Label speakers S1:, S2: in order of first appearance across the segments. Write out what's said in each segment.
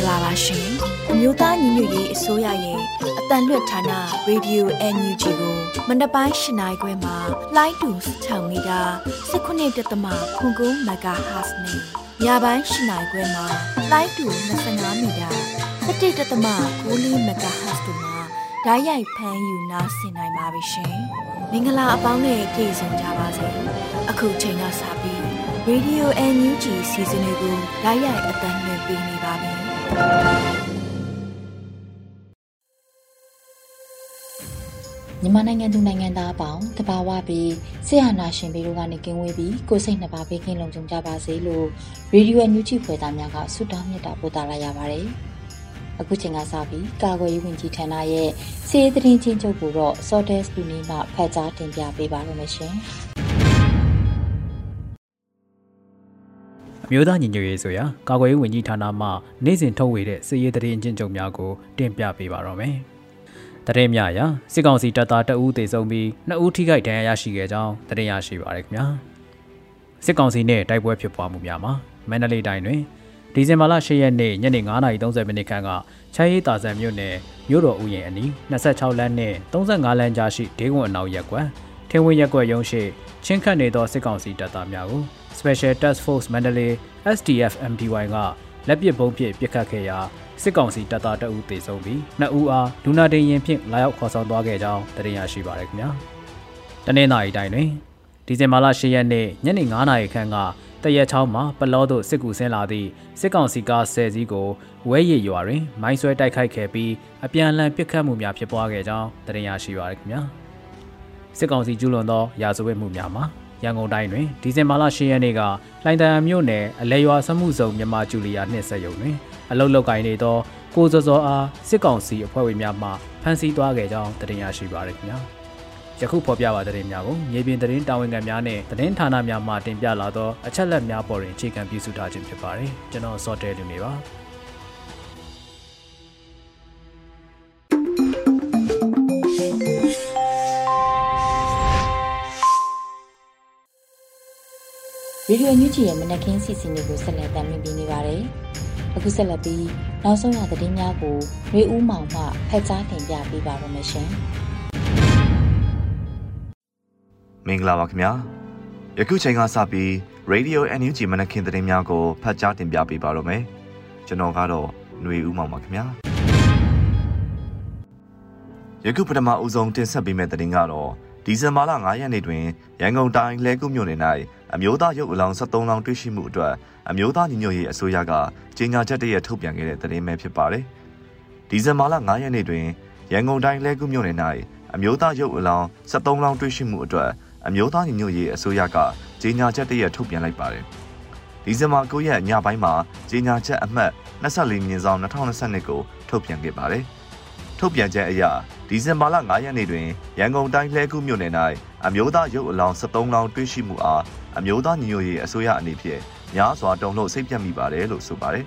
S1: မင်္ဂလာပါရှင်အမျိုးသားညီညွတ်ရေးအစိုးရရဲ့အတန်လွတ်ဌာန Radio NUG ကိုမန္တပိုင်း၈နိုင်ခွဲမှာလိုင်းတူ6မီတာ19.3ခွန်ကုန်းမဂါဟတ်စ်နဲ့ညပိုင်း၈နိုင်ခွဲမှာလိုင်းတူ25မီတာ17.3ကိုလီမဂါဟတ်စ်တို့မှာဓာတ်ရိုက်ဖမ်းယူနားဆင်နိုင်ပါပြီရှင်မင်္ဂလာအပေါင်းနဲ့ပြည့်စုံကြပါစေအခုချိန်ကစပြီး Radio NUG စီစဉ်လေးကိုဓာတ်ရိုက်အတန်လွှင့်ပေးနေပါပြီ
S2: မြန်မာနိုင်ငံသူနိုင်ငံသားအပေါင်းတဘာဝပြီးဆရာနာရှင်ပြီးတို့ကနေကင်းဝေးပြီးကိုစိတ်နှစ်ပါးဘေးကင်းလုံခြုံကြပါစေလို့ရေဒီယိုညူချီဖွယ်သားများကဆုတောင်းမြတ်တာပို့သလာရပါတယ်။အခုချိန်ကစပြီးကာကွယ်ရေးဝန်ကြီးဌာနရဲ့စီးသတင်းချင်းချုပ်ကိုတော့ Sortes လူနေမှဖတ်ကြားတင်ပြပေးပါရမရှင်။
S3: မျိုးသားညီညွတ်ရေးဆိုရာကာကွယ်ရေးဝန်ကြီးဌာနမှနေ့စဉ်ထုတ်ဝေတဲ့စစ်ရေးသတင်းအကျဉ်းချုပ်များကိုတင်ပြပေးပါတော့မယ်။သတင်းများအရစစ်ကောင်စီတပ်သားတအူးသေဆုံးပြီးနှစ်ဦးထိခိုက်ဒဏ်ရာရရှိခဲ့ကြောင်းသတင်းရရှိပါရခင်ဗျာ။စစ်ကောင်စီနဲ့တိုက်ပွဲဖြစ်ပွားမှုများမှာမန္တလေးတိုင်းတွင်ဒီဇင်ဘာလ10ရက်နေ့ညနေ9:30မိနစ်ခန့်ကချမ်းရီတာဆန်မြို့နယ်မြို့တော်ဥယျာဉ်အနီး26လမ်းနဲ့35လမ်းကြားရှိဒေးကွန်အနောက်ရက်ကွက်ထင်းဝင်းရက်ကွက်ရုံးရှိချင်းခတ်နေသောစစ်ကောင်စီတပ်သားများကို Special Task Force Mandalay SDF MDY ကလက်ပစ်ဘုံဖြင့်ပစ်ခတ်ခဲ့ရာစစ်ကောင်စီတပ်သားတအူးသေဆုံးပြီးနှစ်ဦးအားလူနာတင်ရင်ဖြင့်လာရောက်ခေါ်ဆောင်သွားခဲ့ကြောင်းသိရရှိပါရခင်ဗျာ။တနင်္လာရီတိုင်းတွင်ဒီဇင်ဘာလ10ရက်နေ့ညနေ9:00နာရီခန့်ကတရက်ချောင်းမှာပလောသို့စစ်ကူဆင်းလာသည့်စစ်ကောင်စီကား10စီးကိုဝဲရည်ရွာတွင်မိုင်းဆွဲတိုက်ခိုက်ခဲ့ပြီးအပြန်အလှန်ပစ်ခတ်မှုများဖြစ်ပွားခဲ့ကြောင်းသိရရှိပါရခင်ဗျာ။စစ်ကောင်စီကျူးလွန်သောရာဇဝတ်မှုများမှာ ရန်ကုန်တိုင်းတွင်ဒီဇင်ဘာလ10ရက်နေ့ကလှိုင်တန်မြို့နယ်အလဲရွာစမှုစုံမြန်မာကျူလီယာနှင့်ဆက်ရုံတွင်အလုတ်လောက်ကင်နေသောကိုစောစောအားစစ်ကောင်စီအဖွဲ့ဝင်များမှဖမ်းဆီးသွားခဲ့ကြောင်းတင်ရရှိပါရခင်ဗျာယခုဖော်ပြပါတဲ့များကိုမြေပြင်သတင်းတာဝန်ခံများနဲ့သတင်းဌာနများမှတင်ပြလာသောအချက်လက်များပေါ်တွင်အခြေခံပြုစုထားခြင်းဖြစ်ပါတယ်ကျွန်တော်စောတဲလူနေပါ
S2: ရေဒီယိုညူချီရဲ့မနက်ခင်းစီစဉ်လေးကိုဆက်လက်တင်ပြနေပါတယ်။အခုဆက်လက်ပြီးနောက်ဆုံးရသတင်းများကိုရေဦးမောင်မှဖတ်ကြားတင်ပြပေးပါရမရှင်။
S4: မင်္ဂလာပါခင်ဗျာ။ယခုချိန်ကစပြီး Radio NUG မနက်ခင်းသတင်းများကိုဖတ်ကြားတင်ပြပေးပါရမယ်။ကျွန်တော်ကတော့ຫນွေဦးမောင်ပါခင်ဗျာ။ယခုပထမအဦးဆုံးတင်ဆက်ပေးမယ့်သတင်းကတော့ ဒီဇင်ဘာလ9ရက်နေ့တွင်ရန်ကုန်တိုင်းလဲကုမြို့နယ်၌အမျိုးသားရုပ်အလောင်း73လောင်းတွေ့ရှိမှုအတွက်အမျိုးသားညီညွတ်ရေးအစိုးရကကြေညာချက်တရက်ထုတ်ပြန်ခဲ့တဲ့သတင်းပဲဖြစ်ပါတယ်။ဒီဇင်ဘာလ9ရက်နေ့တွင်ရန်ကုန်တိုင်းလဲကုမြို့နယ်၌အမျိုးသားရုပ်အလောင်း73လောင်းတွေ့ရှိမှုအတွက်အမျိုးသားညီညွတ်ရေးအစိုးရကကြေညာချက်တရက်ထုတ်ပြန်လိုက်ပါတယ်။ဒီဇင်ဘာ9ရက်ညပိုင်းမှာကြေညာချက်အမှတ်24မြင်းဆောင်2022ကိုထုတ်ပြန်ခဲ့ပါတယ်။ ထုတ်ပြန်ချက်အရဒီဇင်ဘာလ9ရက်နေ့တွင်ရန်ကုန်တိုင်းလှဲကူးမြို့နယ်၌အမျိုးသားရုပ်အလောင်း73လောင်းတွေ့ရှိမှုအားအမျိုးသားညီညွတ်ရေးအစိုးရအနေဖြင့်များစွာတုံ့လို့စိတ်ပြတ်မိပါတယ်လို့ဆိုပါတယ်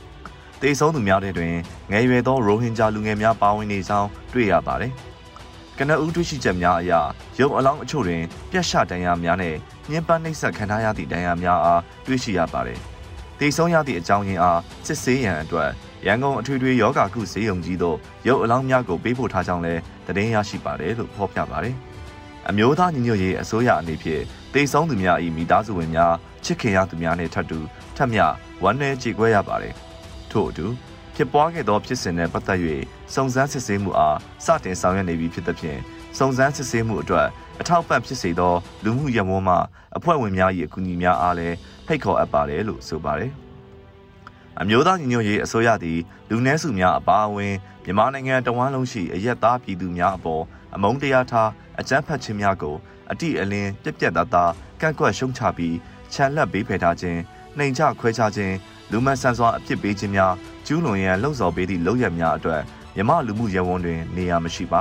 S4: ။တေဆုံးသူများတဲ့တွင်ငယ်ရွယ်သောရိုဟင်ဂျာလူငယ်များပါဝင်နေကြောင်းတွေ့ရပါတယ်။ကနအူးတွေ့ရှိချက်များအရရုပ်အလောင်းအချို့တွင်ပြက်ရှဒဏ်ရာများနဲ့ညှဉ်းပန်းနှိပ်စက်ခံထားရသည့်ဒဏ်ရာများအားတွေ့ရှိရပါတယ်။ တေဆုံးရသည့်အကြောင်းရင်းအားစစ်ဆေးရန်အတွက်ရန်ကုန်အထွေထွေယောဂကုဈေးရုံကြီးတို့ရုပ်အလောင်းများကိုပေးပို့ထားကြောင်းလည်းသတင်းရရှိပါတယ်လို့ဖော်ပြပါတယ်။အမျိုးသားညီညွတ်ရေးအစိုးရအနေဖြင့်တေဆုံးသူများ၏မိသားစုဝင်များချစ်ခင်ရသူများနှင့်ထပ်တူထပ်မျှဝမ်းနည်းကြေကွဲရပါတယ်။ထို့အတူဖြစ်ပွားခဲ့သောဖြစ်စဉ်နဲ့ပတ်သက်၍စုံစမ်းစစ်ဆေးမှုအားစတင်ဆောင်ရွက်နေပြီဖြစ်သဖြင့်စုံစမ်းစစ်ဆေးမှုအတွက် အထောက်ပံ့ဖြစ်စေသောလူမှုရမွန်းမှအဖွဲ့ဝင်များ၏အကူအညီများအားလည်းဖိတ်ခေါ်အပ်ပါတယ်လို့ဆိုပါတယ်။အမျိုးသားညီညွတ်ရေးအစိုးရသည်လူနည်းစုများအပါအဝင်မြန်မာနိုင်ငံတဝန်းလုံးရှိအရက်သားပြည်သူများအပေါ်အမုန်းတရားထားအကြမ်းဖက်ခြင်းများကိုအတိအလင်းပြက်ပြက်သားသားကန့်ကွက်ရှုံချပြီးခြံလက်ပေးဖယ်ထားခြင်းနှိမ်ချခွဲခြားခြင်းလူမဆန်စွာအဖြစ်ပေးခြင်းများကျူးလွန်ရန်လှုံ့ဆော်ပေးသည့်လုပ်ရများအတွက်မြမလူမှုရဲဝန်းတွင်နေရာမရှိပါ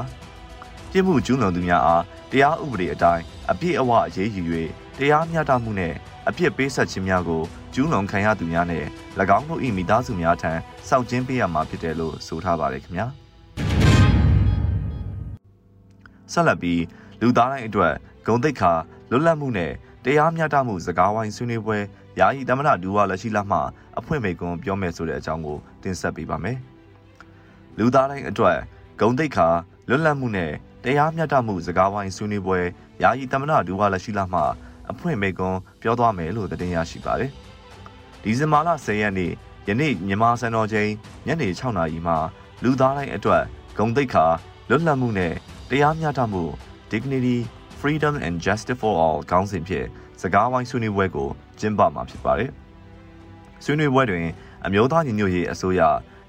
S4: ပြစ်မှုကျူးလွန်သူများအားတရားဥပဒေအတိုင်းအပြည့်အဝအရေးယူ၍တရားမျှတမှုနှင့်အပြစ်ပေးဆက်ခြင်းများကိုကျူးလွန်ခံရသူများနဲ့၎င်းတို့၏မိသားစုများထံစောင့်ကျဉ်ပေးရမှာဖြစ်တယ်လို့ဆိုထားပါတယ်ခင်ဗျာဆက်လက်ပြီးလူသားတိုင်းအတွက်ဂုံတိတ်ခါလွတ်လပ်မှုနဲ့တရားမျှတမှုစကားဝိုင်းဆွေးနွေးပွဲယာယီတမနာဒူဝါလက်ရှိလာမှအဖွင့်မိကွန်ပြောမယ်ဆိုတဲ့အကြောင်းကိုတင်ဆက်ပေးပါမယ်လူသားတိုင်းအတွက်ဂုံတိတ်ခါလွတ်လပ်မှုနဲ့ တရားမျှတမှုစကားဝိုင်းဆွေးနွေးပွဲယာယီတမနာဒူဝါလက်ရှိလာမှအဖွင့်မိကွန်ပြောသွားမယ်လို့တင်ရရှိပါတယ်ဒီဇင်ဘာလ10ရက်နေ့ယနေ့မြန်မာစံတော်ချိန်ညနေ6နာရီမှာလူသားတိုင်းအတွက်ဂုံတိတ်ခါလွတ်လပ်မှုနဲ့တရားမျှတမှု dignity freedom and justice for all ခေါင်းစဉ်ဖြင့်စကားဝိုင်းဆွေးနွေးပွဲကိုကျင်းပမှာဖြစ်ပါတယ်။ဆွေးနွေးပွဲတွင် အမျိုးသားညီညွတ်ရေးအစိုးရ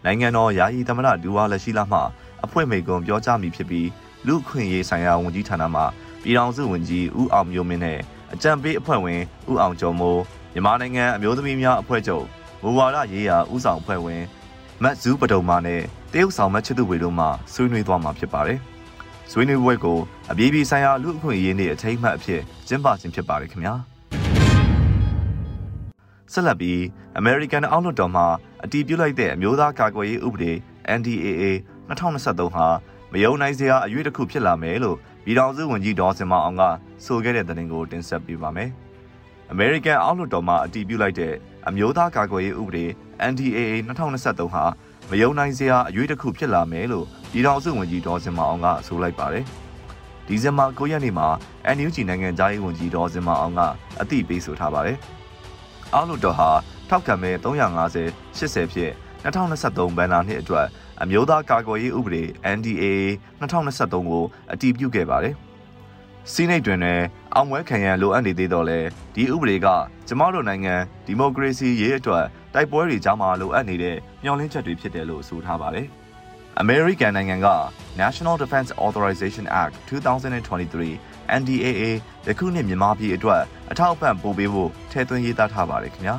S4: နိုင်ငံတော်ယာယီသမ္မတဒူဝါလက်ရှိလာမှအဖွဲ့မိကွန်ပြောကြားမိဖြစ်ပြီး လူခွင့်ရေးဆိုင်ရာဝန်ကြီးဌာနမှပြည်ထောင်စုဝန်ကြီးဦးအောင်မျိုးမင်းနဲ့အကြံပေးအဖွဲ့ဝင်ဦးအောင်ကျော်မိုးမြန်မာနိုင်ငံအမျိုးသမီးများအဖွဲ့ချုပ်မူဝါဒရေးရာဦးဆောင်အဖွဲ့ဝင်မတ်ဇူးပဒုံမာနဲ့တရုတ်ဆောင်မတ်ချစ်သူဝေတို့မှဆွေးနွေးသွားမှာဖြစ်ပါတယ်။ဆွေးနွေးပွဲကိုအပြည်ပြည်ဆိုင်ရာလူ့အခွင့်အရေးနေ့အထိမ်းအမှတ်အဖြစ်ကျင်းပခြင်းဖြစ်ပါတယ်ခင်ဗျာဆက်လက်ပြီး American အောက်လွှတ်တော်မှအတည်ပြုလိုက်တဲ့အမျိုးသားကာကွယ်ရေးဥပဒေ NDAA 2023ဟာ မယုံနိုင်စရာအရွေးတစ်ခုဖြစ်လာမယ်လို့ပြည်ထောင်စုဝန်ကြီးဒေါ်စင်မအောင်ကဆိုခဲ့တဲ့သတင်းကိုတင်ဆက်ပေးပါမယ်။ American အောက်လွှတ်တော်မှအတည်ပြုလိုက်တဲ့အမျိုးသားကာကွယ်ရေးဥပဒေ NDAA 2023ဟာမယုံနိုင်စရာအရွေးတစ်ခုဖြစ်လာမယ်လို့ပြည်ထောင်စုဝန်ကြီးဒေါ်စင်မအောင်ကဆိုလိုက်ပါတယ်။ဒီဇင်ဘာ9ရက်နေ့မှာ NUG နိုင်ငံသားရေးဝန်ကြီးဒေါ်စင်မအောင်ကအသိပေးဆိုထားပါတယ်။အောက်လွှတ်တော်ဟာထောက်ခံမဲ့350 80ဖြင့်2023ဘဏ္ဍာနှစ်အတွက် အမျိုးသားကာကွယ်ရေးဥပဒေ NDAA 2023ကိုအတည်ပြုခဲ့ပါတယ်။စီးနိတ်တွင်လည်းအောင်ပွဲခံရန်လိုအပ်နေသေးတော့လဲဒီဥပဒေကကျမတို့နိုင်ငံဒီမိုကရေစီရေးအတွက်တိုက်ပွဲတွေကြားမှာလိုအပ်နေတဲ့မျှော်လင့်ချက်တွေဖြစ်တယ်လို့ဆိုထားပါတယ်။ American နိုင်ငံက National Defense Authorization Act 2023 NDAA ယခုနှစ်မြန်မာပြည်အတွက်အထောက်အပံ့ပို့ပေးဖို့ထည့်သွင်းရေးသားထားပါတယ်ခင်ဗျာ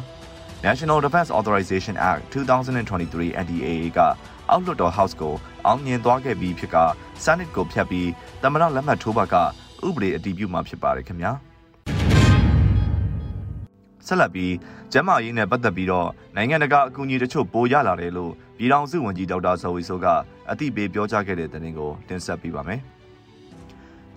S4: National Defense Authorization Act 2023 NDAA ကအောက်လွှတ်တော် House ကိုအောင်မြင်သွားခဲ့ပြီးဖြစ်က Senate ကိုဖျက်ပြီးသမ္မတလက်မှတ်ထိုးပါကဥပဒေအတည်ပြုမှာဖြစ်ပါတယ်ခင်ဗျာဆက်လက်ပြီးကျန်းမာရေးနဲ့ပတ်သက်ပြီးတော့နိုင်ငံတကာအကူအညီတချို့ပိုရလာတယ်လို့ပြည်ထောင်စုဝန်ကြီးဒေါက်တာဇော်ဝီဆိုကအသိပေးပြောကြားခဲ့တဲ့သတင်းကိုတင်ဆက်ပေးပါမယ်။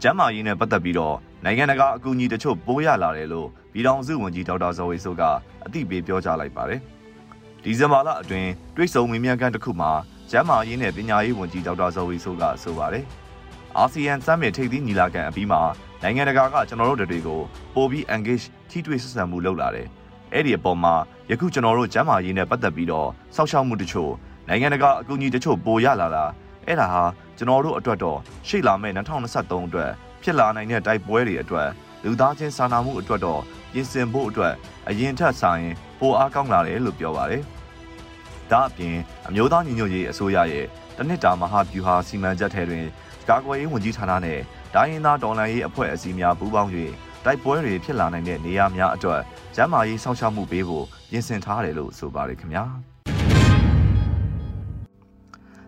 S4: ကျန်းမာရေးနဲ့ပတ်သက်ပြီးတော့နိုင်ငံတကာအကူအညီတချို့ပိုရလာတယ်လို့ပြည်ထောင်စုဝန်ကြီးဒေါက်တာဇော်ဝီဆိုကအသိပေးပြောကြားလိုက်ပါတယ်။ဒီဇင်ဘာလအတွင်းတွိတ်ဆုံမင်းမြန်ကန်တစ်ခုမှာကျန်းမာရေးနဲ့ပညာရေးဝန်ကြီးဒေါက်တာဇော်ဝီဆိုကဆိုပါတယ်။အာဆီယံစမ်းမြေထိပ်သီးညီလာခံအပြီးမှာနိုင်ငံတကာကကျွန်တော်တို့တွေကိုပိုပြီး engage ထိတွေ့ဆက်ဆံမှုလုပ်လာတယ်။အဲ့ဒီအပေါ်မှာယခုကျွန်တော်တို့ကျန်းမာရေးနဲ့ပတ်သက်ပြီးတော့စောင့်ရှောက်မှုတချို့နိုင်ငံတကာအကူအညီတချို့ပိုရလာတာ အဲ့ဒါဟာကျွန်တော်တို့အတွက်တော့ရှေ့လာမယ့်2023အတွက်ဖြစ်လာနိုင်တဲ့တိုက်ပွဲတွေအတွက်လူသားချင်းစာနာမှုအတွက်တော့ပြင်ဆင်ဖို့အတွက်အရင်ထက်ဆိုင်ပိုအားကောင်းလာတယ်လို့ပြောပါတယ်။ဒါအပြင်အမျိုးသားညီညွတ်ရေးအစိုးရရဲ့တနစ်တာမဟာဗျူဟာစီမံချက်ထဲတွင်ကာကွယ်ရေးဝန်ကြီးဌာနနဲ့ဒိုင်းရင်သားဒေါ်လာရေးအဖွဲ့အစည်းများပူးပေါင်း၍တိုက်ပွဲတွေဖြစ်လာနိုင်တဲ့နေရာများအတွက်ကျန်းမာရေးစောင့်ရှောက်မှုပေးဖို့ပြင်ဆင်ထားတယ်လို့ဆိုပါတယ်ခင်ဗျာ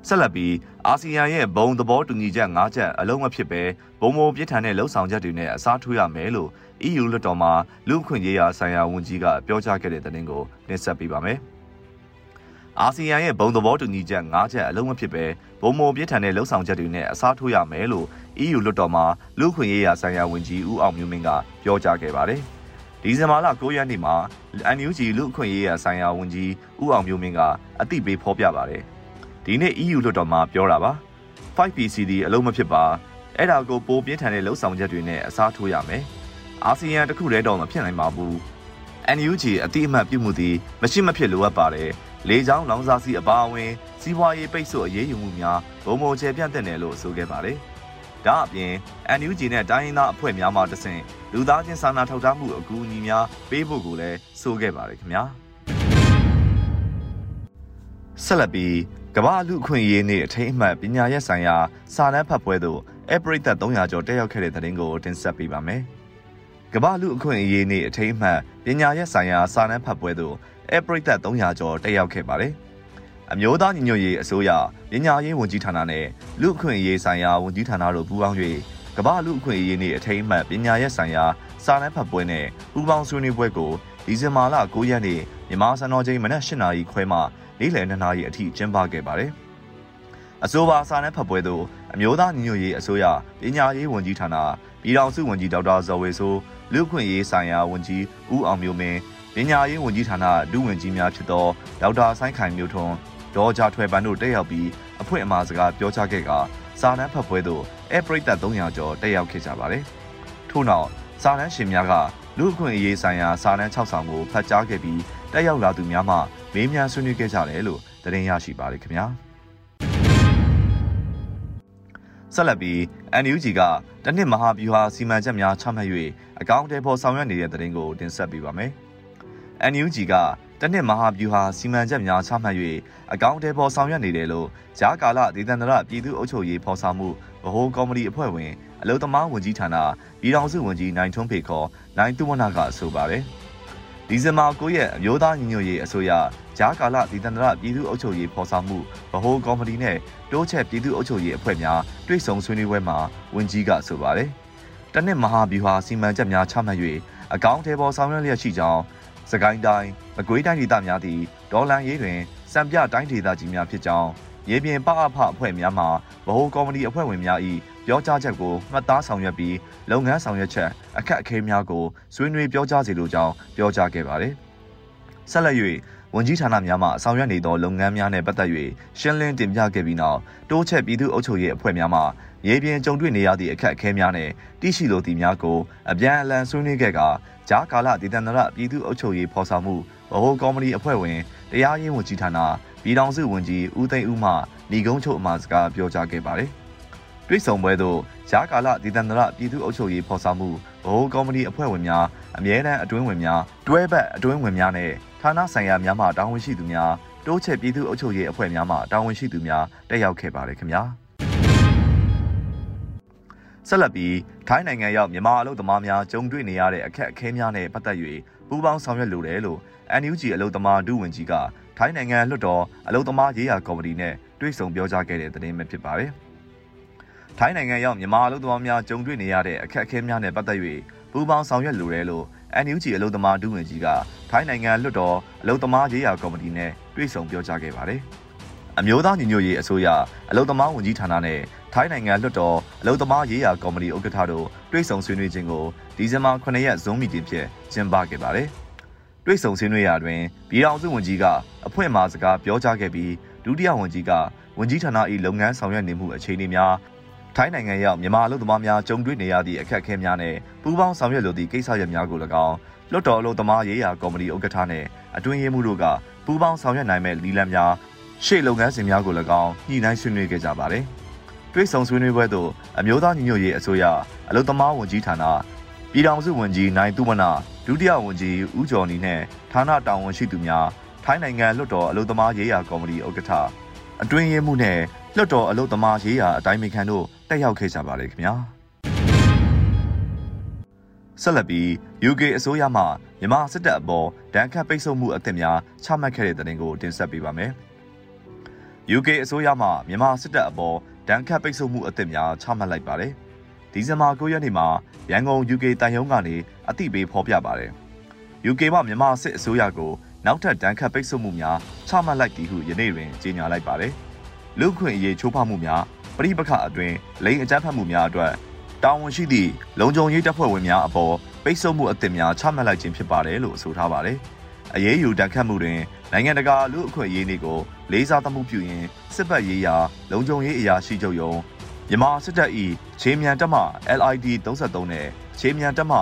S4: ဆက်လက်ပြီးအာဆီယံရဲ့ဘုံသဘောတူညီချက်၅ချက်အလုံးမဖြစ်ပဲဘုံမိုးပြစ်ထန်တဲ့လှုပ်ဆောင်ချက်တွေနဲ့အစားထိုးရမယ်လို့ EU လွှတ်တော်မှာလူ့အခွင့်အရေးရာဆိုင်ရာဝန်ကြီးကပြောကြားခဲ့တဲ့သတင်းကိုတင်ဆက်ပေးပါမယ်။အာဆီယံရဲ့ဘုံသဘောတူညီချက်၅ချက်အလုံးမဖြစ်ပဲဘုံမိုပြစ်ထန်တဲ့လှုပ်ဆောင်ချက်တွေနဲ့အစားထိုးရမယ်လို့ EU လွှတ်တော်မှာလူ့ခွင့်ရေးရာဆိုင်ရာဝန်ကြီးဦးအောင်မျိုးမင်းကပြောကြားခဲ့ပါတယ်။ဒီဇင်ဘာလ9ရက်နေ့မှာ NUG လူ့ခွင့်ရေးရာဆိုင်ရာဝန်ကြီးဦးအောင်မျိုးမင်းကအသိပေးဖော်ပြပါတယ်။ ဒီနေ့ EU လွှတ်တော်မှာပြောတာပါ။ 5PCD အလုံးမဖြစ်ပါအဲ့ဒါကိုပိုပြင်းထန်တဲ့လှုပ်ဆောင်ချက်တွေနဲ့အစားထိုးရမယ်။အာဆီယံတခုတည်းတော့မဖြစ်နိုင်ပါဘူး။ NUG အတိအမှတ်ပြုမှုသည်မရှိမဖြစ်လိုအပ်ပါတယ်။လေကြောင်းလောင်စာဆီအပါအဝင်စီးပွားရေးပိတ်ဆို့အရေးယူမှုများဘုံဘုံချေပြန့်တဲ့တယ်လို့ဆိုခဲ့ပါတယ်။ဒါအပြင် NUG နဲ့တိုင်းရင်းသားအဖွဲ့များမှတဆင့်လူသားချင်းစာနာထောက်ထားမှုအကူအညီများပေးဖို့ကိုလည်းဆိုခဲ့ပါတယ်ခင်ဗျာ။ဆက်လက်ပြီး ကမ္ဘာလူအခွင့်အရေးနေ့အထိမ်းအမှတ်ပညာရပ်ဆိုင်ရာစာတမ်းဖတ်ပွဲသို့အပရိသတ်300ကျော်တက်ရောက်ခဲ့တဲ့တဲ့ရင်ကိုတင်ဆက်ပေးပါမယ်။ကမ္ဘာလူအခွင့်အရေးနေ့အထိမ်းအမှတ်ပညာရေးဆိုင်ရာစာတမ်းဖတ်ပွဲသို့အပရိသတ်300ကျော်တက်ရောက်ခဲ့ပါတယ်။အမျိုးသားညီညွတ်ရေးအစိုးရပညာရေးဝန်ကြီးဌာနနဲ့လူအခွင့်အရေးဆိုင်ရာဝန်ကြီးဌာနတို့ပူးပေါင်း၍ကမ္ဘာလူအခွင့်အရေးနေ့အထိမ်းအမှတ်ပညာရေးဆိုင်ရာစာတမ်းဖတ်ပွဲနဲ့ပူးပေါင်းဆွေးနွေးပွဲကိုဒီဇင်ဘာလ9ရက်နေ့မြန်မာစံတော်ချိန်မနက်၈နာရီခွဲမှ နေ့လယ်2နာရီအထိကျင်းပခဲ့ပါတယ်။အဆိုပါစာနယ်ဖတ်ပွဲသို့အမျိုးသားညီညွတ်ရေးအစိုးရပညာရေးဝန်ကြီးဌာနပြည်ထောင်စုဝန်ကြီးဒေါက်တာဇော်ဝေဆိုးလူ့ခွင့်ရေးဆိုင်ရာဝန်ကြီးဦးအောင်မျိုးမင်းပညာရေးဝန်ကြီးဌာနဒုဝန်ကြီးများဖြစ်သောဒေါက်တာဆိုင်းခိုင်မျိုးထွန်းဒေါ်ဂျာထွယ်ပန်တို့တက်ရောက်ပြီးအဖွင့်အမှာစကားပြောကြားခဲ့ကစာတမ်းဖတ်ပွဲသို့အပရိသတ်300ကျော်တက်ရောက်ခဲ့ကြပါတယ်။ထို့နောက်စာတမ်းရှင်များကလူ့အခွင့်အရေးဆိုင်ရာစာတမ်း6ဆောင်ကိုဖတ်ကြားခဲ့ပြီး တက်ရောက်လာသူများမှမေးမြန်းဆွေးနွေးခဲ့ကြတယ်လို့သတင်းရရှိပါတယ်ခင်ဗျာဆက်လက်ပြီး NUG ကတနစ်မဟာဗျူဟာစီမံချက်များချမှတ်၍အကောင့်တွေပေါ်ဆောင်ရွက်နေတဲ့သတင်းကိုတင်ဆက်ပေးပါမယ်။ NUG ကတနစ်မဟာဗျူဟာစီမံချက်များချမှတ်၍အကောင့်တွေပေါ်ဆောင်ရွက်နေတယ်လို့ဂျာကာလဒေသန္တရပြည်သူ့အုပ်ချုပ်ရေးဖော်ဆောင်မှုဗဟိုကော်မတီအဖွဲ့ဝင်အလုံသမားဝန်ကြီးဌာနပြည်ထောင်စုဝန်ကြီးနိုင်ထွန်းဖေခေါ်နိုင်သူဝနကဆိုပါတယ်။ ဒီဇင်ဘာ9ရက်အမျိုးသားညီညွတ်ရေးအစိုးရဂျားကာလဒီတန္တရပြည်သူ့အုပ်ချုပ်ရေးဖော်ဆောင်မှုဗဟိုကော်မတီနဲ့တိုးချက်ပြည်သူ့အုပ်ချုပ်ရေးအဖွဲ့များတွေ့ဆုံဆွေးနွေးပွဲမှာဝန်ကြီးကဆိုပါတယ်။တနစ်မဟာဗျူဟာစီမံချက်များချမှတ်၍အကောင့်ထဲပေါ်ဆောင်ရွက်လျက်ရှိကြောင်းစကိုင်းတိုင်းမကွေးတိုင်းဒေသများသည့်ဒေါ်လန်ရေးတွင်စံပြတိုင်းဒေသကြီးများဖြစ်ကြောင်းရေပြင်ပအဖအဖွဲ့များမှဗဟိုကော်မတီအဖွဲ့ဝင်များ၏ ပြောကြားချက်ကိုမှတ်သားဆောင်ရွက်ပြီးလုပ်ငန်းဆောင်ရွက်ချက်အခက်အခဲများကိုဆွေးနွေးပြောကြားစီလိုကြောင်းပြောကြားခဲ့ပါတယ်။ဆက်လက်၍ဝန်ကြီးဌာနများမှဆောင်ရွက်နေသောလုပ်ငန်းများနှင့်ပတ်သက်၍ရှင်းလင်းတင်ပြခဲ့ပြီးနောက်တိုးချက်ပြည်သူ့အုပ်ချုပ်ရေးအဖွဲ့များမှရေပြင်ကြုံတွေ့နေရသည့်အခက်အခဲများနှင့်တိရှိလိုသည့်များကိုအပြန်အလှန်ဆွေးနွေးခဲ့ကာဂျာကာလဒေသန္တရပြည်သူ့အုပ်ချုပ်ရေးဖော်ဆောင်မှုဗဟိုကော်မတီအဖွဲ့ဝင်တရားရေးဝန်ကြီးဌာနပြည်ထောင်စုဝန်ကြီးဦးသိန်းဦးမှညီကုန်းချုပ်အမှာစကားပြောကြားခဲ့ပါတယ်။ တွေ့ဆုံပွဲသို့ရာကာလဒေသန္တရပြည်သူ့အုပ်ချုပ်ရေးဖော်ဆောင်မှုဗဟိုကော်မတီအဖွဲ့ဝင်များအမြဲတမ်းအတွင်းဝင်များတွဲဘက်အတွင်းဝင်များနဲ့ဌာနဆိုင်ရာများမှတာဝန်ရှိသူများတိုးချက်ပြည်သူ့အုပ်ချုပ်ရေးအဖွဲ့များမှတာဝန်ရှိသူများတက်ရောက်ခဲ့ပါတယ်ခင်ဗျာဆက်လက်ပြီးထိုင်းနိုင်ငံရောက်မြန်မာအလုပ်သမားများကြုံတွေ့နေရတဲ့အခက်အခဲများနဲ့ပတ်သက်၍ပူးပေါင်းဆောင်ရွက်လိုတယ်လို့ NUG အလုပ်သမားဒုဝန်ကြီးကထိုင်းနိုင်ငံလွှတ်တော်အလုပ်သမားရေးရာကော်မတီနဲ့တွေ့ဆုံပြောကြားခဲ့တဲ့သတင်းပဲဖြစ်ပါတယ်။ ထိုင်းနိုင်ငံရောက်မြန်မာအလုပ်သမားများကြုံတွေ့နေရတဲ့အခက်အခဲများနဲ့ပတ်သက်၍ပူးပေါင်းဆောင်ရွက်လိုတယ်လို့ NUG အလုပ်သမားဒုဝန်ကြီးကထိုင်းနိုင်ငံလွှတ်တော်အလုပ်သမားရေးရာကော်မတီနဲ့တွေ့ဆုံပြောကြားခဲ့ပါတယ်။အမျိုးသားညီညွတ်ရေးအစိုးရအလုပ်သမားဝန်ကြီးဌာနနဲ့ထိုင်းနိုင်ငံလွှတ်တော်အလုပ်သမားရေးရာကော်မတီဥက္ကဋ္ဌတို့တွေ့ဆုံဆွေးနွေးခြင်းကိုဒီဇင်ဘာ9ရက် Zoom meeting ဖြင့်ကျင်းပခဲ့ပါတယ်။တွေ့ဆုံဆွေးနွေးရာတွင်ပြည်ထောင်စုဝန်ကြီးကအဖွင့်မှာစကားပြောကြားခဲ့ပြီးဒုတိယဝန်ကြီးကဝန်ကြီးဌာန၏လုပ်ငန်းဆောင်ရွက်နေမှုအခြေအနေများ ထိုင်းနိုင်ငံရောက်မြန်မာအလုပ်သမားများကြုံတွေ့နေရသည့်အခက်အခဲများနဲ့ပူးပေါင်းဆောင်ရွက်လိုသည့်ကိစ္စရပ်များကို၎င်းလွတ်တော်အလုပ်သမားရေးရာကော်မတီဥက္ကဋ္ဌနဲ့အတွင်းရေးမှူးတို့ကပူးပေါင်းဆောင်ရွက်နိုင်မဲ့လီလန်းများရှေ့လုပ်ငန်းစဉ်များကို၎င်းညှိနှိုင်းဆွေးနွေးခဲ့ကြပါတယ်။တွဲဆောင်ဆွေးနွေးပွဲသို့အမျိုးသားညီညွတ်ရေးအစိုးရအလုပ်သမားဝန်ကြီးဌာနပြည်ထောင်စုဝန်ကြီးနိုင်သူမနာဒုတိယဝန်ကြီးဦးကျော်နီနဲ့ဌာနတာဝန်ရှိသူများထိုင်းနိုင်ငံလွတ်တော်အလုပ်သမားရေးရာကော်မတီဥက္ကဋ္ဌအတွင်းရေးမှူးနဲ့လွတ်တော်အလုပ်သမားရေးရာအတိုင်းအခံတို့ တက်ရောက်ခဲ့ကြပါတယ်ခင်ဗျာဆက်လက်ပြီး UK အစိုးရမှမြန်မာစစ်တပ်အပေါ်ဒဏ်ခတ်ပိတ်ဆို့မှုအသစ်များချမှတ်ခဲ့တဲ့တဲ့ကိုတင်ဆက်ပေးပါမယ်။ UK အစိုးရမှမြန်မာစစ်တပ်အပေါ်ဒဏ်ခတ်ပိတ်ဆို့မှုအသစ်များချမှတ်လိုက်ပါတယ်။ဒီဇင်ဘာ9ရက်နေ့မှာရန်ကုန် UK တန်ယုံကနေအသိပေးဖော်ပြပါတယ်။ UK မှမြန်မာစစ်အစိုးရကိုနောက်ထပ်ဒဏ်ခတ်ပိတ်ဆို့မှုများချမှတ်လိုက်သည်ဟုယနေ့တွင်ကြေညာလိုက်ပါတယ်။လူ့ခွင့်အရေးချိုးဖောက်မှုများ ပရိပခအတွင်လိန်အကြမ်းဖက်မှုများအတွက်တာဝန်ရှိသည့်လုံခြုံရေးတပ်ဖွဲ့ဝင်များအပေါ်ပိတ်ဆို့မှုအသစ်များချမှတ်လိုက်ခြင်းဖြစ်ပါတယ်လို့ဆိုထားပါတယ်။အရေးယူတန်ခတ်မှုတွင်နိုင်ငံတကာလူ့အခွင့်အရေးတွေကိုလေးစားသမှုပြုရင်းစစ်ပတ်ရေးရာလုံခြုံရေးအရာရှိချုပ်ရုံးမြန်မာစစ်တပ်၏ခြေမြန်တပ်မ LID 33နဲ့ခြေမြန်တပ်မ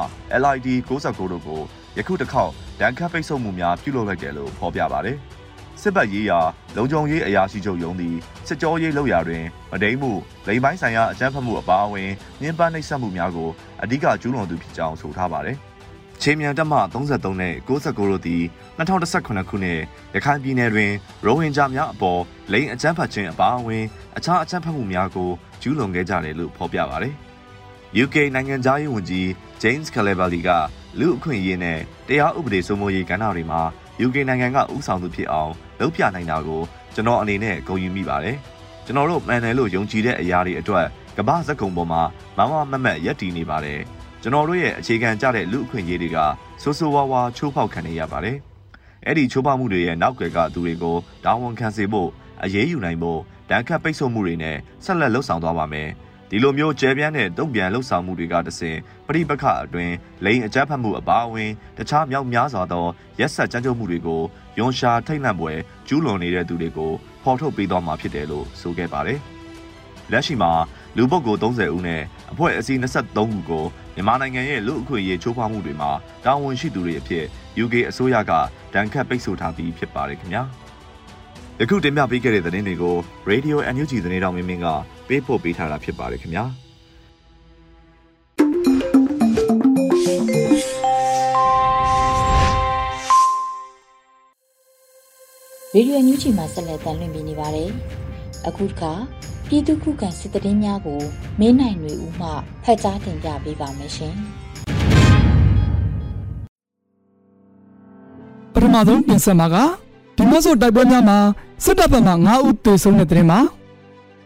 S4: LID 69တို့ကိုယခုတစ်ခေါက်ဒဏ်ခတ်ပိတ်ဆို့မှုများပြုလုပ်လိုက်တယ်လို့ဖော်ပြပါတယ်။ စစ်ဘက်ရေးရာလုံခြုံရေးအရာရှိချုပ်ရုံးသည်စစ်ကြောရေးလုပ်ရာတွင်မဒိန်မှုလိမ်ပိုင်းဆိုင်ရာအကြမ်းဖက်မှုအပါအဝင်ညှဉ်းပန်းနှိပ်စက်မှုများကိုအဓိကကျူးလွန်သူဖြစ်ကြောင်းဆိုထားပါတယ်။ချင်းမြန်တပ်မ33နဲ့69တို့သည်2018ခုနှစ်ရခိုင်ပြည်နယ်တွင်ရိုဟင်ဂျာများအပေါ်လိင်အကြမ်းဖက်ခြင်းအပါအဝင်အခြားအကြမ်းဖက်မှုများကိုကျူးလွန်ခဲ့ကြတယ်လို့ဖော်ပြပါတယ်။ UK နိုင်ငံသားရေးဝန်ကြီး James Cleverly ကလူအခွင့်အရေးနဲ့တရားဥပဒေစိုးမိုးရေးကဏ္ဍတွေမှာ UK နိုင်ငံကဥဆောင်သူဖြစ်အောင် လုပ်ပြနိုင်တာကိုကျွန်တော်အနေနဲ့ဂုဏ်ယူမိပါတယ်။ကျွန်တော်တို့မှန်တယ်လို့ယုံကြည်တဲ့အရာတွေအတွက်ကမ္ဘာစက်ကုံပေါ်မှာမမမမတ်ရက်တည်နေပါတယ်။ကျွန်တော်တို့ရဲ့အခြေခံကြတဲ့လူအခွင့်အရေးတွေကဆိုးဆိုးဝါးဝါချိုးဖောက်ခံနေရပါတယ်။အဲ့ဒီချိုးဖောက်မှုတွေရဲ့နောက်ွယ်ကသူတွေကိုတာဝန်ခံစေဖို့အရေးယူနိုင်ဖို့တန်ခတ်ပိတ်ဆို့မှုတွေနဲ့ဆက်လက်လှုပ်ဆောင်သွားပါမယ်။ ဒီလိုမျိုးကျဲပြန်းတဲ့တုံ့ပြန်လှုပ်ဆောင်မှုတွေကတစဉ်ပြိပခအတွင်လိန်အကြမ်းဖက်မှုအပါအဝင်တခြားမြောက်များစွာသောရက်ဆက်ကြမ်းကြုတ်မှုတွေကိုယွန်ရှာထိတ်လန့်ပွဲကျူးလွန်နေတဲ့သူတွေကိုဖော်ထုတ်ပေးသွားမှာဖြစ်တယ်လို့ဆိုခဲ့ပါတယ်။လက်ရှိမှာလူပုဂ္ဂိုလ်30ဦးနဲ့အဖွဲ့အစည်း23ခုကိုမြန်မာနိုင်ငံရဲ့လူအခွင့်အရေးချိုးဖောက်မှုတွေမှာတာဝန်ရှိသူတွေအဖြစ် UK အစိုးရကဒဏ်ခတ်ပိတ်ဆို့ထားပြီးဖြစ်ပါတယ်ခင်ဗျာ။ ယခုတင်ပြပေးခဲ့တဲ့သတင်းတွေကို Radio NUG သတင်းတော်မင်းမင်းကပေးပို့ပေးထားတာဖြစ်ပါတယ်ခင်ဗျာ။
S2: ရေဒီယိုညူချီမှာဆက်လက်တင်ပြနေပါတယ်။အခုတစ်ခါပြည်သူခုခံစစ်တရင်များကိုမင်းနိုင်တွေဦးမှဖတ်ကြားတင်ပြပေးပါမယ်ရှင်
S5: ပထမဆုံးပြင်ဆက်မှာက ဒီမဆိုတိုက်ပွဲများမှာစစ်တပ်ဘက်မှ9ဦးသေဆုံးတဲ့တဲ့မှာ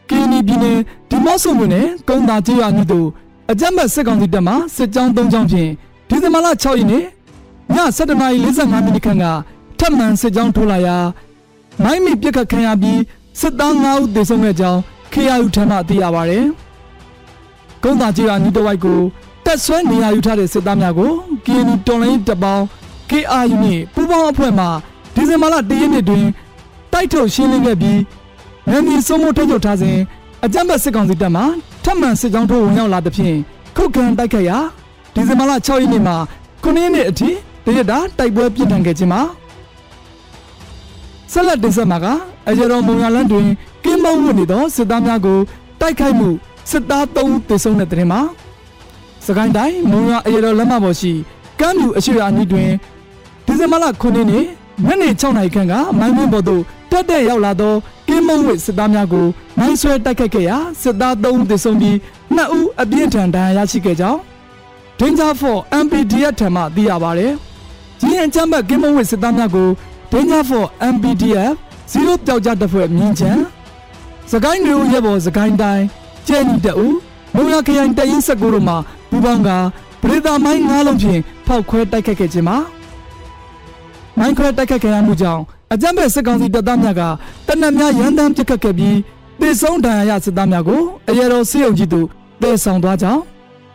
S5: ကင်းနီပြည်နယ်ဒီမော့ဆိုမြို့နယ်ကုန်းသာကျေးရွာနီးသို့အကြမ်းဖက်စစ်ကောင်စီတပ်မှစစ်ကြောင်း၃ကြောင်းဖြင့်ဒီဇင်ဘာလ6ရက်နေ့ည7:45မိနစ်ခန့်ကထပ်မံစစ်ကြောင်းထိုးလာရာမိုင်းမီပြစ်ခတ်ခံရပြီးစစ်သား9ဦးသေဆုံးခဲ့ကြောင်း KRU ထံမှသိရပါဗျ။ကုန်းသာကျေးရွာနီးတဝိုက်ကိုတက်ဆွဲနေရာယူထားတဲ့စစ်သားများကို KNU တော်လိုင်းတပ်ပေါင်း KRU နှင့်ပူးပေါင်းအဖွဲ့မှ ဒီဇင်ဘာလ၁ရက်နေ့တွင်တိုက်ထုတ်ရှင်းလင်းခဲ့ပြီးနယ်မြေစိုးမိုးထုတ်ချုပ်ထားစဉ်အကြမ်းဖက်စစ်ကောင်စီတပ်မှထပ်မံစစ်ကြောင်းထိုးဝင်ရောက်လာသဖြင့်ခုခံတိုက်ခတ်ရာဒီဇင်ဘာလ6ရက်နေ့မှာ9ရက်နေ့အထိတရက်တာတိုက်ပွဲပြင်းထန်ခဲ့ခြင်းမှာဆက်လက်တင်ဆက်မှာကအကြတော်မုံရလန်းတွင်ကင်းမုံဝင်နေသောစစ်သားများကိုတိုက်ခိုက်မှုစစ်သား3ဦးသေဆုံးတဲ့တဲ့မှာစကိုင်းတိုင်းမုံရအရတော်လက်မပေါ်ရှိကမ်းမြူအရှိရာအနီးတွင်ဒီဇင်ဘာလ9ရက်နေ့ ညနေ6နာရီခန့်ကမိုင်းမင်းပေါ်သို့တက်တဲ့ရောက်လာသောကင်းမုံဝစ်စစ်သားများကိုမိုင်းဆွဲတိုက်ခိုက်ခဲ့ရာစစ်သား3ဦးသေဆုံးပြီး2ဦးအပြင်းထန်ဒဏ်ရာရရှိခဲ့ကြောင်း Danger for MPDF ထံမှသိရပါတယ်။ကြီးအကြမ်းဖက်ကင်းမုံဝစ်စစ်သားများကို Danger for MPDF 0ပျောက်ကြားတပ်ဖွဲ့မြင်းချံစကိုင်းမျိုးရဲဘော်စကိုင်းတိုင်းကျဲနီတအူမုံရခရိုင်တရင်19တို့မှပူပေါင်းကပရိသာမိုင်း၅လုံးဖြင့်ဖောက်ခွဲတိုက်ခတ်ခဲ့ခြင်းမှာ မိုင်းခွဲတိုက်ခတ်ခဲ့ရမှုကြောင့်အကြမ်းဖက်စစ်ကောင်စီတပ်သားများကတနက်များရန်တမ်းပစ်ခတ်ခဲ့ပြီးတေဆုံးဒဏ်ရာရစစ်သားများကိုအရေတော်စေယုံကြီးတို့တည်ဆောင်သွားကြောင်း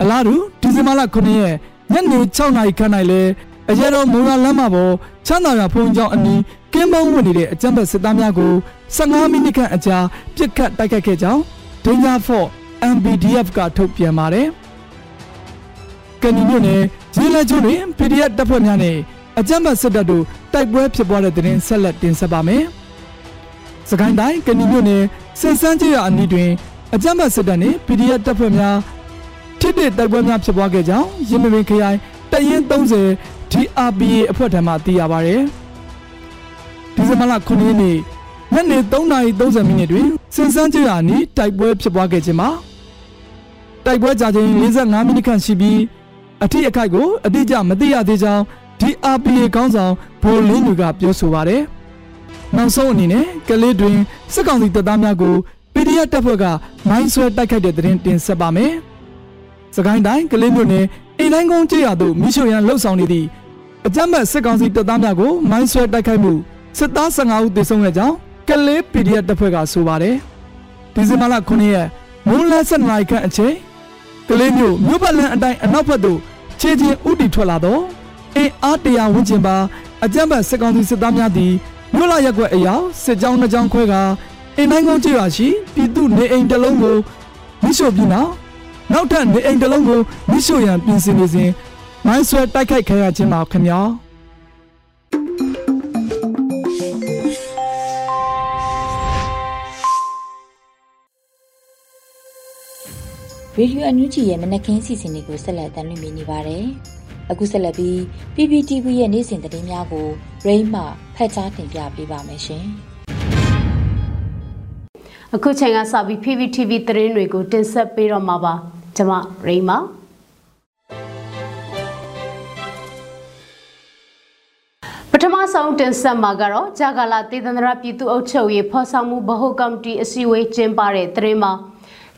S5: အလားတူဒီဇင်ဘာလ9ရက်ညနေ6နာရီခန့်၌လည်းအရေတော်မုံရလမ်းမပေါ်ချမ်းသာရဖုံကျောင်းအနီးကင်းမုံဝင်နေတဲ့အကြမ်းဖက်စစ်သားများကို15မိနစ်ခန့်အကြာပြစ်ခတ်တိုက်ခတ်ခဲ့ကြောင်း Danger Fort MBDF ကထုတ်ပြန်ပါတယ်။ကဏီမြို့နယ်ဂျီလက်ကျွန်းတွင် PDF တပ်ဖွဲ့များနဲ့ အကြမ်းဖက်စစ်တပ်တို့တိုက်ပွဲဖြစ်ပွားတဲ့တဲ့ရင်ဆက်လက်တင်ဆက်ပါမယ်။စကိုင်းတိုင်းကဏီမြို့နယ်စစ်စန်းကျေးရွာအနီးတွင်အကြမ်းဖက်စစ်တပ်နှင့် PDF တပ်ဖွဲ့များထိတဲ့တိုက်ပွဲများဖြစ်ပွားခဲ့ကြောင်းရင်းမပင်ခရိုင်တရင်30 DRPA အဖွဲ့ထံမှသိရပါဗျ။ဒီဇင်ဘာလ9ရက်နေ့ညနေ3:30မိနစ်တွင်စင်စန်းကျေးရွာနီးတိုက်ပွဲဖြစ်ပွားခဲ့ခြင်းမှာတိုက်ပွဲကြာချိန်45မိနစ်ခန့်ရှိပြီးအထိအခိုက်ကိုအတိအကျမသိရသေးကြောင်း DRPA ခေါင်းဆောင်ဗိုလ်လင်းလူကပြောဆိုပါတယ်။နောက်ဆုံးအနေနဲ့ကလေးတွင်စစ်ကောင်စီတပ်သားများကို PDF တပ်ဖွဲ့ကမိုင်းဆွဲတိုက်ခိုက်တဲ့တဲ့တင်ဆက်ပါမယ်။စကိုင်းတိုင်းကလေးမြို့နယ်အိမ်တိုင်းကုန်းကျေးရွာသို့မိရှုရန်လှုပ်ဆောင်နေသည့်အကြမ်းဖက်စစ်ကောင်စီတပ်သားများကိုမိုင်းဆွဲတိုက်ခိုက်မှုစစ်သား15ဦးသေဆုံးခဲ့ကြောင်းကလေး PDF တပ်ဖွဲ့ကဆိုပါတယ်။ဒီဇင်ဘာလ9ရက်မိုးလန်း7နာရီခန့်အချိန်ကလေးမျိုးမြို့ပတ်လန်းအတိုင်းအနောက်ဘက်သို့ခြေချင်းဥတီထွက်လာတော့ အင်းအားတရာဝန်းကျင်ပါအကြမ်းဖက်စစ်ကောင်စီစစ်သားများသည်မြို့လာရက်ွက်အယောင်စစ်ကြောင်းနှစ်ကြောင်းခွဲကအင်းတိုင်းကုန်းကျေးရွာရှိပြည်သူနေအိမ်တစ်လုံးကိုမိရှို့ပြီးနောက်နောက်ထပ်နေအိမ်တစ်လုံးကိုမိရှို့ရန်ပြင်ဆင်နေစဉ်မိုင်းဆွဲတိုက်ခိုက်ခံရခြင်းပါခင်ဗျာ။
S2: Radio NUG ရဲ့မနက်ခင်းစီစဉ်တွေကိုဆက်လက်တင်ပြနေပါတယ်။ အခုဆက်လက်ပြီး PPTV ရဲ့နေ့စဉ်သတင်းများကိုရိမ့်မှဖတ်ကြားတင်ပြပေးပါမယ်ရှင်
S6: အခုချိန်ကစပြီး PPTV သတင်းတွေကိုတင်ဆက်ပေးတော့မှာပါကျမရိမပထမဆုံးတင်ဆက်မှာကတော့ဂျာဂလာတေသန္တရပြည်သူ့အုပ်ချုပ်ရေးဖော်ဆောင်မှုဗဟိုကော်မတီအစည်းအဝေးကျင်းပတဲ့သတင်းမှာ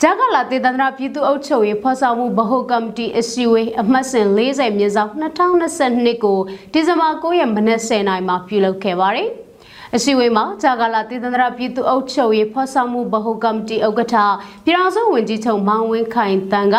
S6: ဂျာဂလာတေသန္တရပြည်သူ့အုပ်ချုပ်ရေးဖော်ဆောင်မှုဗဟိုကော်မတီအစည်းအဝေးအမှတ်စဉ်40မြင်းဆောင်2022ကိုဒီဇင်ဘာ9ရက်မနက်10:00နာရီမှာပြုလုပ်ခဲ့ပါတယ်။အစည်းအဝေးမှာဂျာဂလာတည်တန္တရပြည်သူ့အုပ်ချုပ်ရေးဖော်ဆောင်မှုဗဟိုကော်မတီဥက္ကဋ္ဌပြည်ထောင်စုဝန်ကြီးချုပ်မောင်ဝင်းခိုင်တန်းက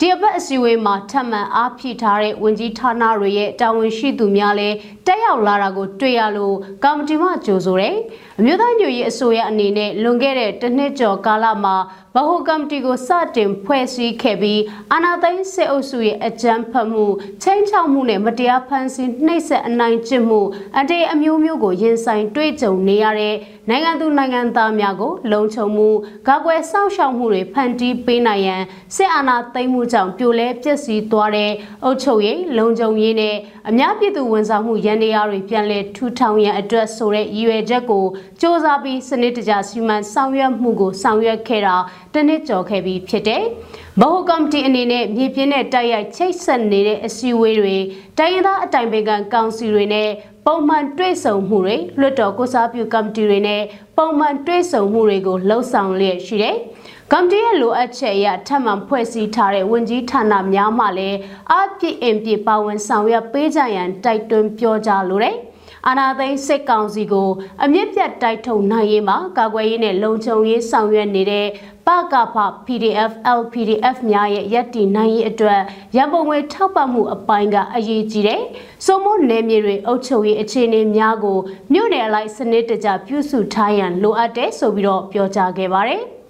S6: ဒီအပတ်အစည်းအဝေးမှာထပ်မံအားဖြည့်ထားတဲ့ဝန်ကြီးဌာနတွေရဲ့တာဝန်ရှိသူများလည်းတက်ရောက်လာတာကိုတွေ့ရလို့ကော်မတီမှကြိုဆိုတယ်။အမျိုးသားညွရေးအစိုးရအနေနဲ့လွန်ခဲ့တဲ့တစ်နှစ်ကျော်ကာလမှာဗဟိုကော်မတီကိုစတင်ဖွဲ့စည်းခဲ့ပြီးအာဏာသိမ်းစစ်အုပ်စုရဲ့အကြမ်းဖက်မှုချင်းချောက်မှုနဲ့မတရားဖန်ဆီးနှိပ်စက်အနိုင်ကျင့်မှုအတေအမျိုးမျိုးကိုရင်ဆိုင်တွေ့ကြုံနေရတဲ့နိုင်ငံသူနိုင်ငံသားများကိုလုံခြုံမှုကာကွယ်စောင့်ရှောက်မှုတွေဖန်တီးပေးနိုင်ရန်စစ်အာဏာသိမ်းမှုကြောင့်ပြိုလဲပျက်စီးသွားတဲ့အုပ်ချုပ်ရေးလုံခြုံရေးနဲ့အများပြည်သူဝန်ဆောင်မှုရန်တရားတွေပြန်လည်ထူထောင်ရန်အတွက်ဆိုတဲ့ရည်ရွယ်ချက်ကိုစ조사ပြီးစနစ်တကျစီမံဆောင်ရွက်မှုကိုဆောင်ရွက်ခဲ့တာတနစ်ကျော်ခဲ့ပြီးဖြစ်တယ်။ဗဟိုကော်မတီအနေနဲ့မြေပြင်နဲ့တိုက်ရိုက်ချိတ်ဆက်နေတဲ့အစည်းအဝေးတွေတိုင်းရင်းသားအတိုင်ပင်ခံကောင်စီတွေနဲ့ပုံမှန်တွေ့ဆုံမှုတွေလွှတ်တော်ကိုစားပြုကော်မတီတွေနဲ့ပုံမှန်တွေ့ဆုံမှုတွေကိုလှုပ်ဆောင်လျက်ရှိတယ်။ ကော်မတီရဲ့လိုအပ်ချက်အရထပ်မံဖွဲ့စည်းထားတဲ့ဝန်ကြီးဌာနများမှလည်းအပြည့်အင်ပြည့်ပါဝင်ဆောင်ရွက်ပေးကြရန်တိုက်တွန်းပြောကြားလိုတယ်။အာဏာသိမ်းစစ်ကောင်စီကို အမြင့်ပြတ်တိုက်ထုတ်နိုင်ရေးမှာကာကွယ်ရေးနဲ့လုံခြုံရေးဆောင်ရွက်နေတဲ့ပကဖ PDF LPDF များရဲ့ရည်တည်နိုင်ရေးအတွက်ရန်ပုံငွေထောက်ပံ့မှုအပိုင်းကအရေးကြီးတယ်။စုံမနယ်မြေတွေအုပ်ချုပ်ရေးအခြေအနေများကိုမြို့နယ်အလိုက်စနစ်တကျပြုစုထားရန်လိုအပ်တယ်ဆိုပြီးတော့ပြောကြားခဲ့ပါတယ်။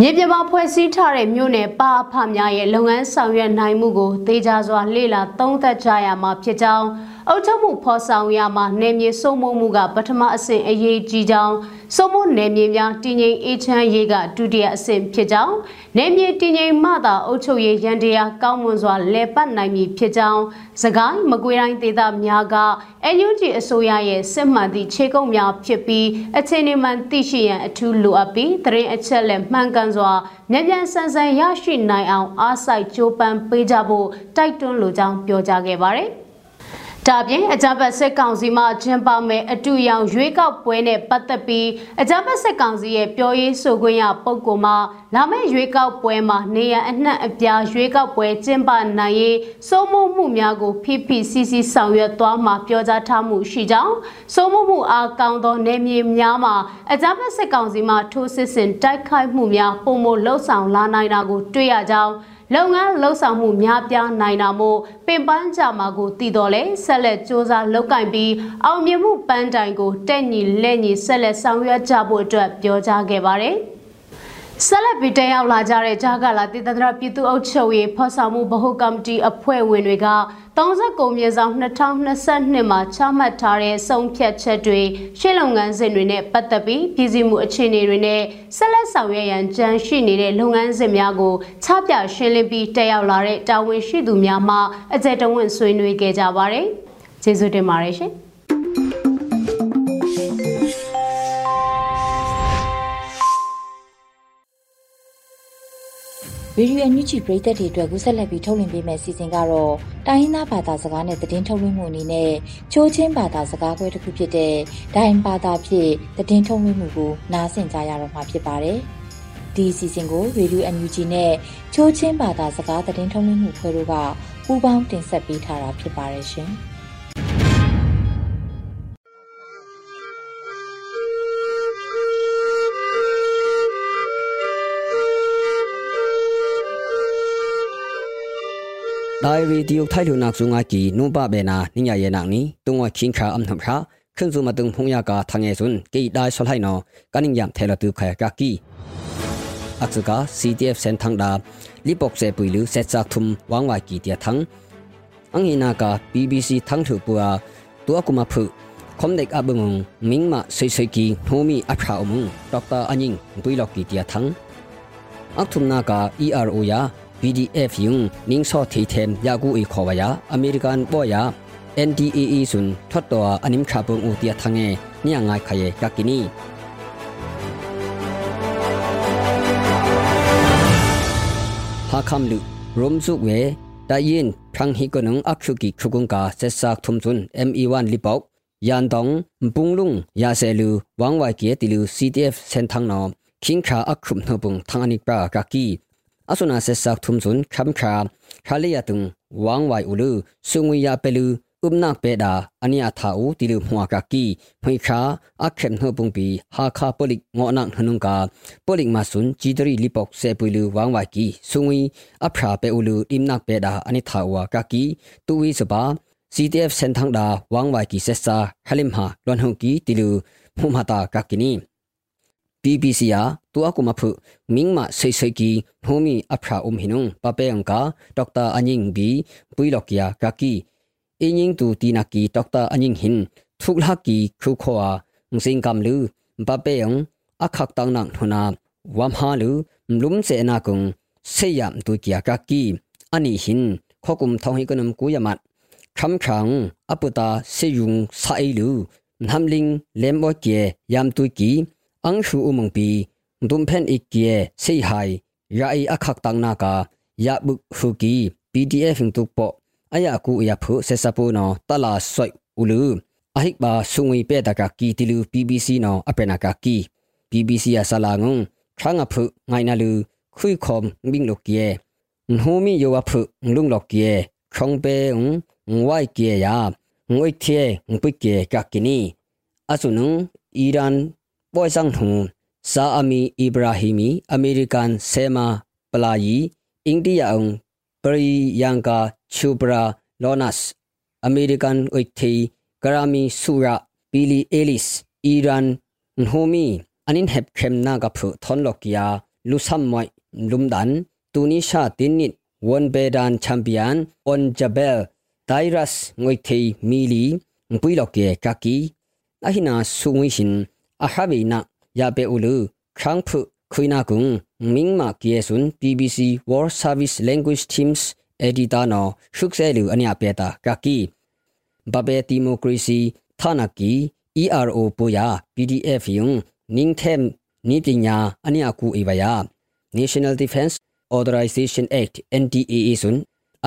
S6: မြေပြမဖွဲ့စည်းထားတဲ့မြို့နယ်ပါအဖများရဲ့လုပ်ငန်းဆောင်ရွက်နိုင်မှုကိုသေချာစွာလေ့လာသုံးသပ်ကြရမှာဖြစ်ကြောင်းအုပ်ချုပ်မှုဖော်ဆောင်ရမှာနယ်မြေစိုးမိုးမှုကပထမအဆင့်အရေးကြီးကြောင်း စိုးမိုးနယ်မြေများတည်ငြိမ်အေးချမ်းရေးကဒုတိယအဆင့်ဖြစ်ကြောင်းနယ်မြေတည်ငြိမ်မှသာအုပ်ချုပ်ရေးရန်တရားကောင်းမွန်စွာလည်ပတ်နိုင်မည်ဖြစ်ကြောင်းစကိုင်းမကွေးတိုင်းဒေသများကအန်ယူဂျီအစိုးရရဲ့စစ်မှန်သည့်ခြေကုပ်များဖြစ်ပြီးအခြေအနေမှန်သိရှိရန်အထူးလိုအပ်ပြီးသတင်းအချက်လက်မှန်ကန်စွာမြန်မြန်ဆန်ဆန်ရရှိနိုင်အောင်အားစိုက်ကြိုးပမ်းပေးကြဖို့တိုက်တွန်းလိုကြောင်းပြောကြားခဲ့ပါတယ်။ ဒါပြင်အကြမ်းဖက်စစ်ကောင်စီမှကျင်းပမဲ့အတူရောင်ရွေးကောက်ပွဲနဲ့ပတ်သက်ပြီးအကြမ်းဖက်စစ်ကောင်စီရဲ့ပြောရေးဆိုခွင့်ရပုဂ္ဂိုလ်မှလာမယ့်ရွေးကောက်ပွဲမှာနေရအနှံ့အပြားရွေးကောက်ပွဲကျင်းပနိုင်ရေးစိုးမိုးမှုများကို PPCC ဆောင်ရွက်သွားမှာပြောကြားထားမှုရှိကြောင်းစိုးမိုးမှုအားကောင်းသောနေမြေများမှာအကြမ်းဖက်စစ်ကောင်စီမှထိုးစစ်ဆင်တိုက်ခိုက်မှုများပုံမလှုပ်ဆောင်လာနိုင်တာကိုတွေ့ရကြောင်း လုပ်ငန်းလှုပ်ဆောင်မှုများပြားနိုင်တာမို့ပင်ပန်းကြမှာကိုတည်တော်လဲဆက်လက်စ조사လုပ်ကင်ပြီးအောင်မြင်မှုပန်းတိုင်ကိုတက်ညီလက်ညီဆက်လက်ဆောင်ရွက်ကြဖို့အတွက်ပြောကြားခဲ့ပါတယ်။ ဆက်လက်ပြီးတက်ရောက်လာကြတဲ့ဂျာကလာတည်တရပြည်သူ့အုပ်ချုပ်ရေးဖော်ဆောင်မှုဗဟိုကော်မတီအဖွဲ့ဝင်တွေက39မြေဆောင်2022မှာချမှတ်ထားတဲ့ဆုံးဖြတ်ချက်တွေရှေ့လုပ်ငန်းစဉ်တွေနဲ့ပတ်သက်ပြီးပြည်စည်းမှုအခြေအနေတွေနဲ့ဆက်လက်ဆောင်ရွက်ရန်ကြံရှိနေတဲ့လုပ်ငန်းစဉ်များကိုချပြရှင်းလင်းပြီးတက်ရောက်လာတဲ့တာဝန်ရှိသူများမှအကြံတဝင့်ဆွေးနွေးခဲ့ကြပါတယ်။ကျေးဇူးတင်ပါတယ်ရှင်။
S2: Radio NUG ပရိသတ်တွေအတွက်ကူးဆက်လက်ပြီးထုတ်လွှင့်ပေးမယ့်အစီအစဉ်ကတော့တိုင်းရင်းသားဘာသာစကားနဲ့သတင်းထုတ်လွှင့်မှုအနေနဲ့ချိုးချင်းဘာသာစကားခွဲတစ်ခုဖြစ်တဲ့ဒိုင်ဘာသာဖြင့်သတင်းထုတ်လွှင့်မှုကိုနားဆင်ကြရတော့မှာဖြစ်ပါတယ်။ဒီအစီအစဉ်ကို Radio NUG နဲ့ချိုးချင်းဘာသာစကားသတင်းထုတ်လွှင့်မှုခွဲတို့ကပူးပေါင်းတင်ဆက်ပေးထားတာဖြစ်ပါတယ်ရှင်။
S7: นี้ตุงว่าคิงคาอัมทำชาขึ้นสู่มาตึงพงยากาทางเอซุนกีได้สลายนอกันิยามเทลตุขยากากีอักษกา CTF เซนทังดาลิปอกเซปุยลุเซจักทุมวางวายกีเตียทังอังอินากา BBC ทังถูปัวตัวกุมาพุคอมเด็กอับมุงมิงมาสวยๆกีโนมีอัพราอมุงดรอันยิงปุยลอกกีเตียทังอักทุมนากา ERO ยา PDF ยุงนิงซอทีเทมยากูอีขอวายาอเมริกันปอยา NDAE สุนทดตัวอนิมคาปงอูเตียทังเงเนี่ยง่ายขยกักกินี ha kham lu rom zu we da yin phang hi ko nung akhu ki khukung ka se sak thum chun me1 lipok yan dong punglung ya se lu wang wa ke ti lu ctf sen thang no king kha akhum no bung thang ani pra ka ki asuna se sak thum chun kham kha khali ya tung wang wai ulu sungwi ya pelu umnak pe da ania tha u ti lu hwa ka ki phui kha akhem no bung pi ha kha polik ngo nak hanung ka polik ma sun chi tri lipok se pui lu wang wai ki sungwi aphra pe ulu imnak pe da ani tha wa ka ki tu wi so ba CTF เส้นทางดาวังไว้กิเซซาฮัลิมฮาลอนฮงกีติลูมุมาตากักินี BBC ယာตัวกุมาพุมิงมาเซยเซยกีฮูมีอภราอุมหินุงปะเปยังกาดอกตาอันยิงบีปุยลอกยากากีอิยิงตูตีนากีดอกตาอันยิงหินทุกลากีครูคอางสิงกำลือปะเปยังอักขักตังนังทุนาวามฮาลือลุมเสนากุงเสยามตุกียากากีอันนี้หินขอกุมทองให้กนมกุยามัดคำครั้งอปุตาเสยุงสายลือนำลิงเลมโอเกียยามตุกี อังชูอุมงปีดุมเพนอีกเกียเสียหายยาอีอักขักตังนากายาบุกฟูกี PDF หิงตุกปออายากูอยาพุเซซาปูนอตลาสวยอุลูอหิกบาสุงวีเปตากากีติลู BBC นออเปนากากี BBC อาสลางงครั้งอภุไงนาลูคุยคอมบิงลกเกียหูมีโยวอภุลุงลกเกียชงเปงงวายเกียยางวยเทียงปุกเกียกักกินีอสุนุงอีราน ပွိုင်ဆောင်ထုံစာအမီအီဘရာဟီမီအမေရိကန်ဆေမာပလာယီအိန္ဒိယအောင်ပရီယန်ကာချူပရာလောနတ်အမေရိကန်ဝိထေဂရာမီဆူရာပီလီအေလစ်အီရန်ဟိုမီအနင်ဟက်ခမ်နာကဖုသွန်လောကီယာလူဆမ်မွိုင်လုံဒန်တူနီရှာတင်းနစ်ဝန်ဘေဒန်ချမ်ပီယန်အွန်ဂျဘဲလ် virus ngoi thei mili ngpui lo ke kaki ahina sungwi hin a habi na ya pe ulu khang phu khuina kung mingma kie sun bbc world service language teams editor no shukse lu anya pe ta kaki babe democracy thana ki ero poya pdf yung ningthem ni pinya ania ku ibaya national defense authorization act ndaa sun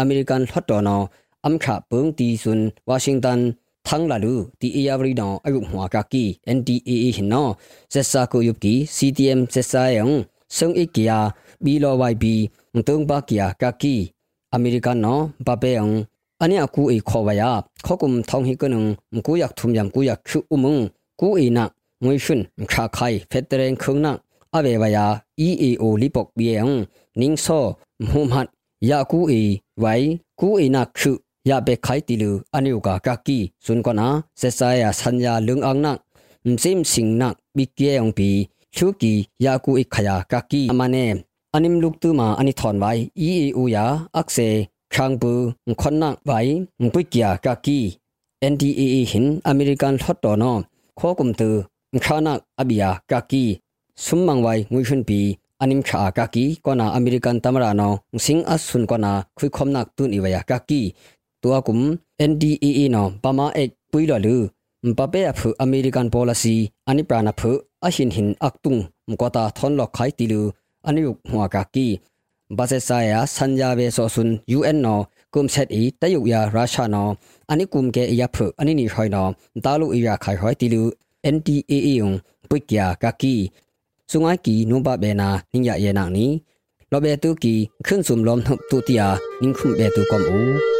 S7: american hotdono အမ်ခါပုံတီဆွန်ဝါရှင်တန်သန်းလာလူတီအေယာဗရီနောအယုမွာကကီ NDAA ဟင်နော ทังลาลูตีเอียบรีดองอายุหัวกากี NDAA หินนอเซซาโกยุบกี CTM เซซายังซงอีกียาบีลอไวบีมตุงบากียากากีอเมริกันนอบาเปยังอันนี้กูเอขอวายาขอกุมทองฮิกนึงมกูอยากทุมยำกูอยากคิวอุมงกูเอนักงวยชุนมคาไคเฟตเรงคึงนักอเววายา EAO ลิปกเบียงนิงโซมหุมหัดยากูเอไวกูเอนักคิว ya be khai ti lu ani ka ka ki sun ko na se sa ya san ya lung ang na msim sing na bi ke ong pi chu ki ya ku ik khaya ka ki amane anim luk tu ma ani thon wai e e u ya ak se khang bu khon na wai pu kya ka ki NDAA hin American hot to no kho kum tu khana na abia ka ki sum mang wai ngui hun pi anim kha ka ki kona american tamara no sing as sun kona khui khom nak tun iwa ya ka ki ตัวกุม NDAA นอปามาเอกปุยลลูมปะเปอฟอเมริกัน policy อันนี้ปราณพอหินหินอักตุงมกตาทอนลอกไขติลูอันนี้ยุหัวกากีบาเซสายาสัญญาเวโซซุน UN นอกุมเซตอีตะยุยาราชานออันนี้กุมเกอียาฟอันนี้นี่หอยนอตาลุอียาไขหอยติลู NDAA ยงปุกยากากีสุงไอกีนุบะเบนานิยะเยนังนี้ลอเบตุกีขึ้นสุมลมทุตุติยานิงคุมเบตุกอมอู